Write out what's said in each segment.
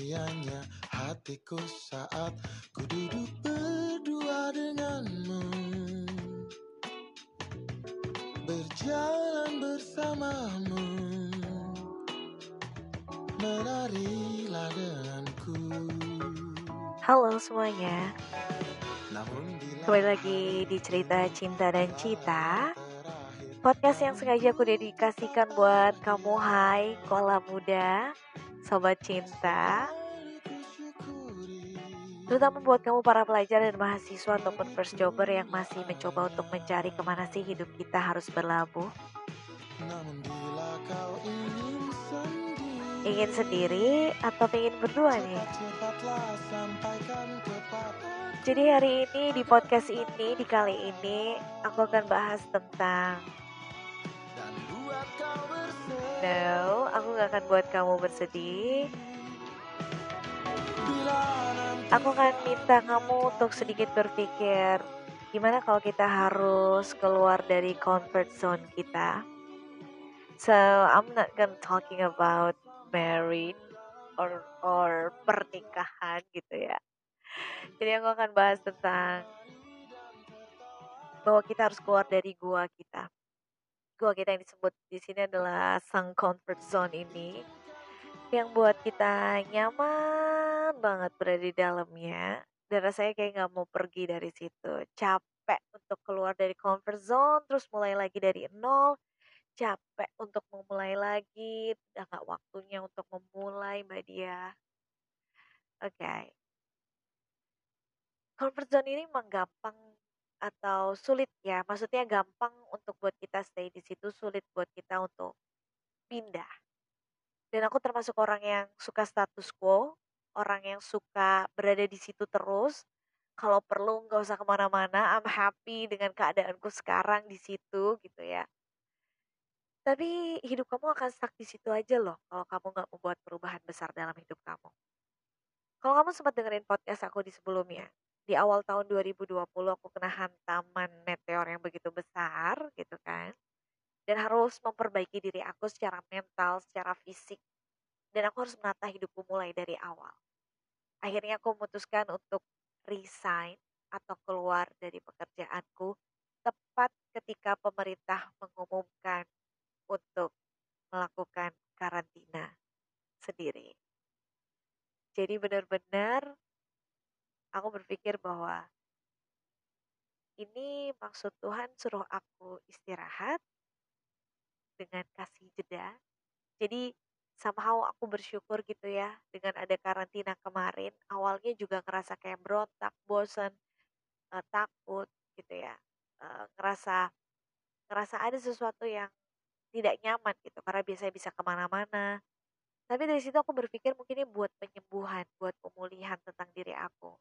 Bahagianya hatiku saat ku duduk berdua denganmu. Berjalan bersamamu Menarilah denganku. Halo semuanya, kembali lagi di cerita cinta dan cita. Podcast yang sengaja aku dedikasikan buat kamu hai kola muda, sobat cinta Terutama buat kamu para pelajar dan mahasiswa ataupun first jobber yang masih mencoba untuk mencari ke mana sih hidup kita harus berlabuh ingin sendiri atau ingin berdua nih? Jadi hari ini di podcast ini, di kali ini Aku akan bahas tentang No, aku gak akan buat kamu bersedih Aku akan minta kamu untuk sedikit berpikir Gimana kalau kita harus keluar dari comfort zone kita So, I'm not gonna talking about married or or pernikahan gitu ya. Jadi aku akan bahas tentang bahwa kita harus keluar dari gua kita. Gua kita yang disebut di sini adalah sang comfort zone ini yang buat kita nyaman banget berada di dalamnya. Dan rasanya kayak nggak mau pergi dari situ. Capek untuk keluar dari comfort zone terus mulai lagi dari nol. Capek untuk memulai lagi udah nggak waktunya untuk memulai mbak dia. Oke. Comfort zone ini memang gampang atau sulit ya maksudnya gampang untuk buat kita stay di situ sulit buat kita untuk pindah dan aku termasuk orang yang suka status quo, orang yang suka berada di situ terus. Kalau perlu nggak usah ke mana-mana, I'm happy dengan keadaanku sekarang di situ gitu ya. Tapi hidup kamu akan stuck di situ aja loh kalau kamu nggak membuat perubahan besar dalam hidup kamu. Kalau kamu sempat dengerin podcast aku di sebelumnya, di awal tahun 2020 aku kena hantaman meteor yang begitu besar gitu kan dan harus memperbaiki diri aku secara mental, secara fisik. Dan aku harus menata hidupku mulai dari awal. Akhirnya aku memutuskan untuk resign atau keluar dari pekerjaanku tepat ketika pemerintah mengumumkan untuk melakukan karantina sendiri. Jadi benar-benar aku berpikir bahwa ini maksud Tuhan suruh aku istirahat dengan kasih jeda. Jadi somehow aku bersyukur gitu ya dengan ada karantina kemarin. Awalnya juga ngerasa kayak berontak, bosen, eh, takut gitu ya. Eh, ngerasa ngerasa ada sesuatu yang tidak nyaman gitu karena biasanya bisa ke mana-mana. Tapi dari situ aku berpikir mungkin ini buat penyembuhan, buat pemulihan tentang diri aku.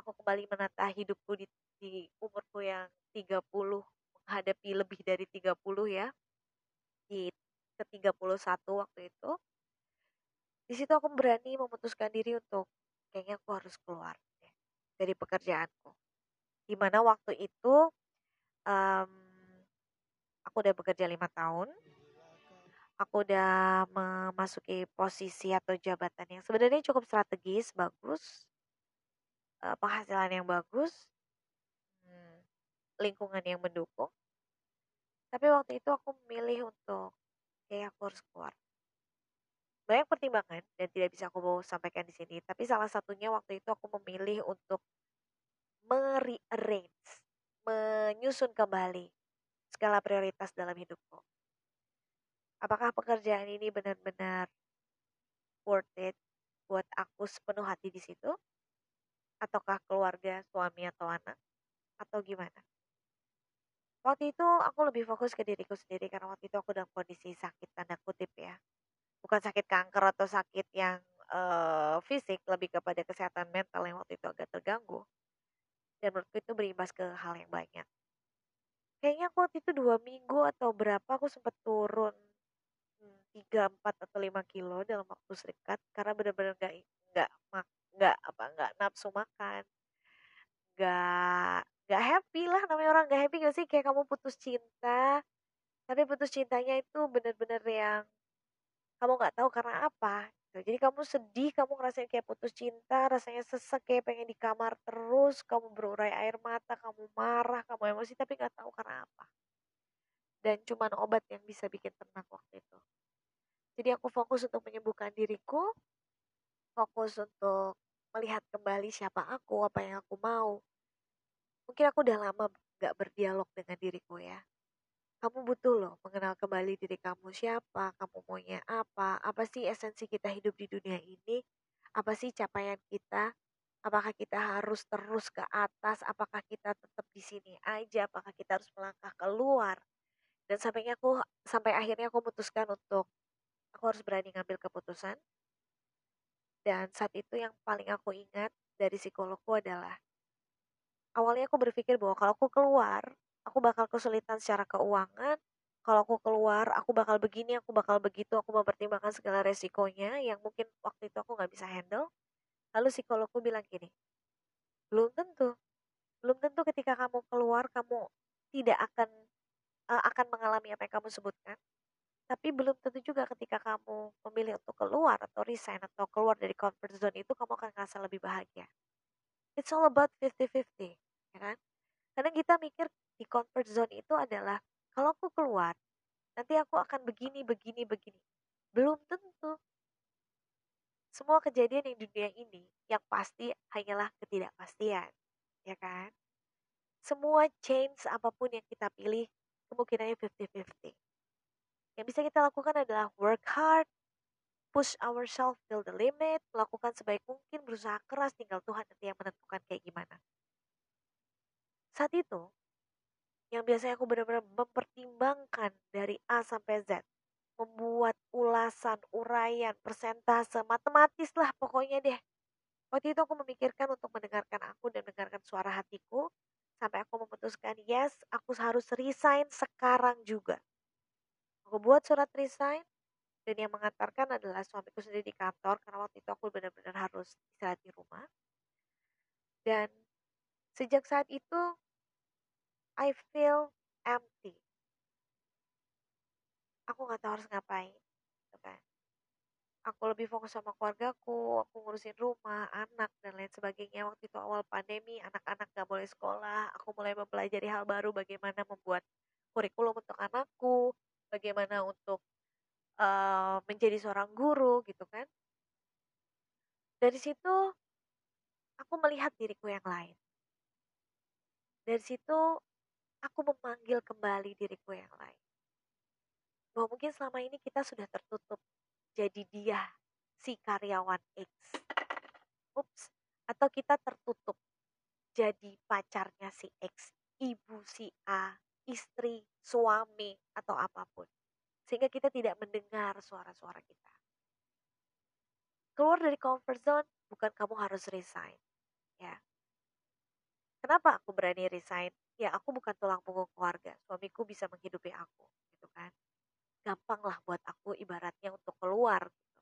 Aku kembali menata hidupku di, di umurku yang 30 menghadapi lebih dari 30 ya di ke-31 waktu itu. Di situ aku berani memutuskan diri untuk kayaknya aku harus keluar deh dari pekerjaanku. Di mana waktu itu em, aku udah bekerja lima tahun, aku udah memasuki posisi atau jabatan yang sebenarnya cukup strategis, bagus, eh, penghasilan yang bagus, hmm, lingkungan yang mendukung. Tapi waktu itu aku memilih untuk kayak aku harus keluar. Banyak pertimbangan dan tidak bisa aku sampaikan di sini. Tapi salah satunya waktu itu aku memilih untuk merearrange, menyusun kembali segala prioritas dalam hidupku. Apakah pekerjaan ini benar-benar worth it buat aku sepenuh hati di situ? Ataukah keluarga, suami atau anak? Atau gimana? Waktu itu aku lebih fokus ke diriku sendiri karena waktu itu aku dalam kondisi sakit tanda kutip ya. Bukan sakit kanker atau sakit yang eh, fisik, lebih kepada kesehatan mental yang waktu itu agak terganggu. Dan menurutku itu berimbas ke hal yang banyak. Kayaknya aku waktu itu dua minggu atau berapa aku sempat turun hmm, tiga, empat atau lima kilo dalam waktu singkat karena benar-benar nggak nggak nggak apa nggak nafsu makan, nggak nggak happy lah namanya orang nggak happy gak sih kayak kamu putus cinta tapi putus cintanya itu bener-bener yang kamu nggak tahu karena apa Gitu. Jadi kamu sedih, kamu ngerasain kayak putus cinta, rasanya sesek kayak pengen di kamar terus, kamu berurai air mata, kamu marah, kamu emosi tapi nggak tahu karena apa. Dan cuman obat yang bisa bikin tenang waktu itu. Jadi aku fokus untuk menyembuhkan diriku, fokus untuk melihat kembali siapa aku, apa yang aku mau. Mungkin aku udah lama gak berdialog dengan diriku ya. Kamu butuh loh mengenal kembali diri kamu siapa, kamu maunya apa, apa sih esensi kita hidup di dunia ini, apa sih capaian kita, apakah kita harus terus ke atas, apakah kita tetap di sini aja, apakah kita harus melangkah keluar. Dan sampainya aku sampai akhirnya aku memutuskan untuk aku harus berani ngambil keputusan. Dan saat itu yang paling aku ingat dari psikologku adalah awalnya aku berpikir bahwa kalau aku keluar aku bakal kesulitan secara keuangan. Kalau aku keluar, aku bakal begini, aku bakal begitu, aku mempertimbangkan segala resikonya yang mungkin waktu itu aku nggak bisa handle. Lalu psikologku bilang gini, belum tentu, belum tentu ketika kamu keluar kamu tidak akan uh, akan mengalami apa yang kamu sebutkan. Tapi belum tentu juga ketika kamu memilih untuk keluar atau resign atau keluar dari comfort zone itu kamu akan merasa lebih bahagia. It's all about 50-50, ya kan? Karena kita mikir di comfort zone itu adalah kalau aku keluar, nanti aku akan begini, begini, begini. Belum tentu. Semua kejadian di dunia ini yang pasti hanyalah ketidakpastian, ya kan? Semua change apa pun yang kita pilih, kemungkinannya 50-50. Yang bisa kita lakukan adalah work hard, push ourselves till the limit, melakukan sebaik mungkin, berusaha keras, tinggal Tuhan nanti yang menentukan kayak gimana. Saat itu, yang biasanya aku benar-benar mempertimbangkan dari A sampai Z. Membuat ulasan, uraian, persentase, matematis lah pokoknya deh. Waktu itu aku memikirkan untuk mendengarkan aku dan mendengarkan suara hatiku. Sampai aku memutuskan, yes, aku harus resign sekarang juga. Aku buat surat resign, dan yang mengantarkan adalah suamiku sendiri di kantor, karena waktu itu aku benar-benar harus istirahat di rumah. Dan sejak saat itu, I feel empty. Aku nggak tahu harus ngapain, gitu kan. Aku lebih fokus sama keluargaku, aku ngurusin rumah, anak, dan lain sebagainya. Waktu itu awal pandemi, anak-anak gak boleh sekolah, aku mulai mempelajari hal baru bagaimana membuat kurikulum untuk anakku, bagaimana untuk uh, menjadi seorang guru gitu kan. Dari situ aku melihat diriku yang lain. Dari situ aku memanggil kembali diriku yang lain. Bahwa mungkin selama ini kita sudah tertutup jadi dia si karyawan X. Ups, atau kita tertutup jadi pacarnya si X, ibu si A, istri, suami, atau apa pun. Sehingga kita tidak mendengar suara-suara kita. Keluar dari comfort zone bukan kamu harus resign. Ya. Kenapa aku berani resign? ya aku bukan tulang punggung keluarga, suamiku bisa menghidupi aku, gitu kan. Gampang lah buat aku ibaratnya untuk keluar gitu.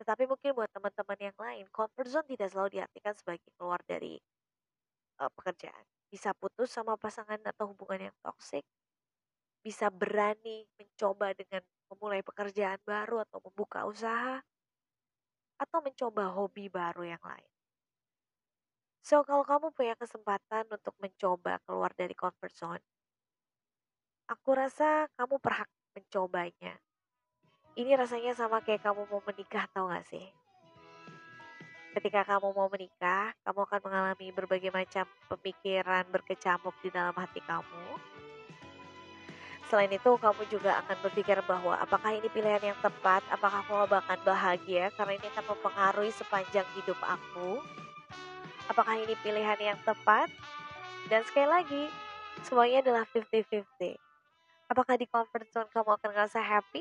Tetapi mungkin buat teman-teman yang lain, comfort zone tidak selalu diartikan sebagai keluar dari uh, pekerjaan. Bisa putus sama pasangan atau hubungan yang toksik, bisa berani mencoba dengan memulai pekerjaan baru atau membuka usaha, atau mencoba hobi baru yang lain. So, kalau kamu punya kesempatan untuk mencoba keluar dari comfort zone, aku rasa kamu berhak mencobanya. Ini rasanya sama kayak kamu mau menikah, tau gak sih? Ketika kamu mau menikah, kamu akan mengalami berbagai macam pemikiran berkecamuk di dalam hati kamu. Selain itu, kamu juga akan berpikir bahwa apakah ini pilihan yang tepat, apakah kamu akan bahagia, karena ini akan mempengaruhi sepanjang hidup aku Apakah ini pilihan yang tepat? Dan sekali lagi, semuanya adalah 50-50. Apakah di comfort zone kamu akan ngerasa happy?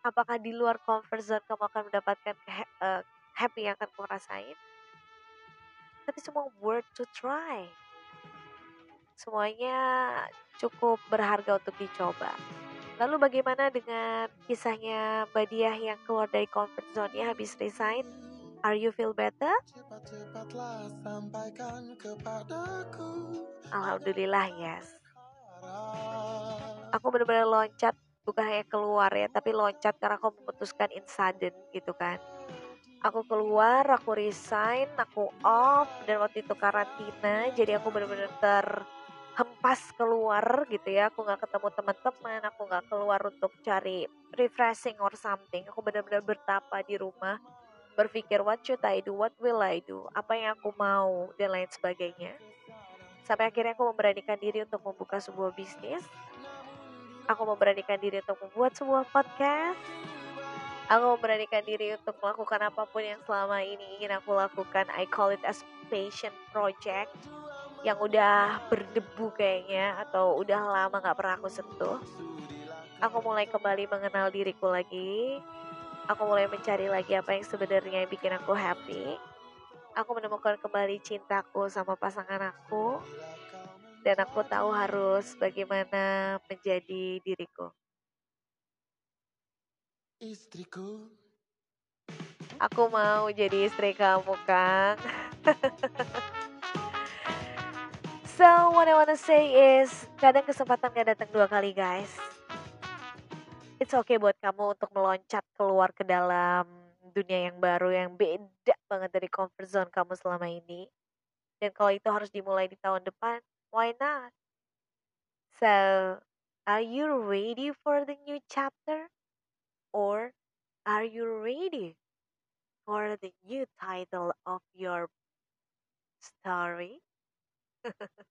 Apakah di luar comfort zone kamu akan mendapatkan uh, happy yang akan kamu rasain? Tapi semua worth to try. Semuanya cukup berharga untuk dicoba. Lalu bagaimana dengan kisahnya Mbak Diah yang keluar dari comfort zone-nya habis resign? Are you feel better? Alhamdulillah yes. Aku benar-benar loncat bukan hanya keluar ya, tapi loncat karena aku memutuskan in sudden gitu kan. Aku keluar, aku resign, aku off, dan waktu itu karantina, jadi aku bener-bener terhempas keluar gitu ya. Aku nggak ketemu teman-teman, aku nggak keluar untuk cari refreshing or something. Aku bener-bener bertapa di rumah, berpikir what should I do, what will I do, apa yang aku mau, dan lain sebagainya. Sampai akhirnya aku memberanikan diri untuk membuka sebuah bisnis, Aku memberanikan diri untuk membuat sebuah podcast. Aku memberanikan diri untuk melakukan apa pun yang selama ini ingin aku lakukan. I call it as passion project yang udah berdebu kayaknya atau udah lama gak pernah aku sentuh. Aku mulai kembali mengenal diriku lagi. Aku mulai mencari lagi apa yang sebenarnya bikin aku happy. Aku menemukan kembali cintaku sama pasangan aku dan aku tahu harus bagaimana menjadi diriku. Istriku. Aku mau jadi istri kamu, Kang. so, what I wanna say is, kadang kesempatan gak datang dua kali, guys. It's okay buat kamu untuk meloncat keluar ke dalam dunia yang baru yang beda banget dari comfort zone kamu selama ini. Dan kalau itu harus dimulai di tahun depan, why not? So, are you ready for the new chapter? Or are you ready for the new title of your story?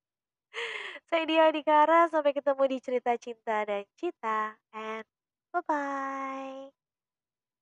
Saya Dia Adikara, sampai ketemu di cerita cinta dan cita, and bye-bye.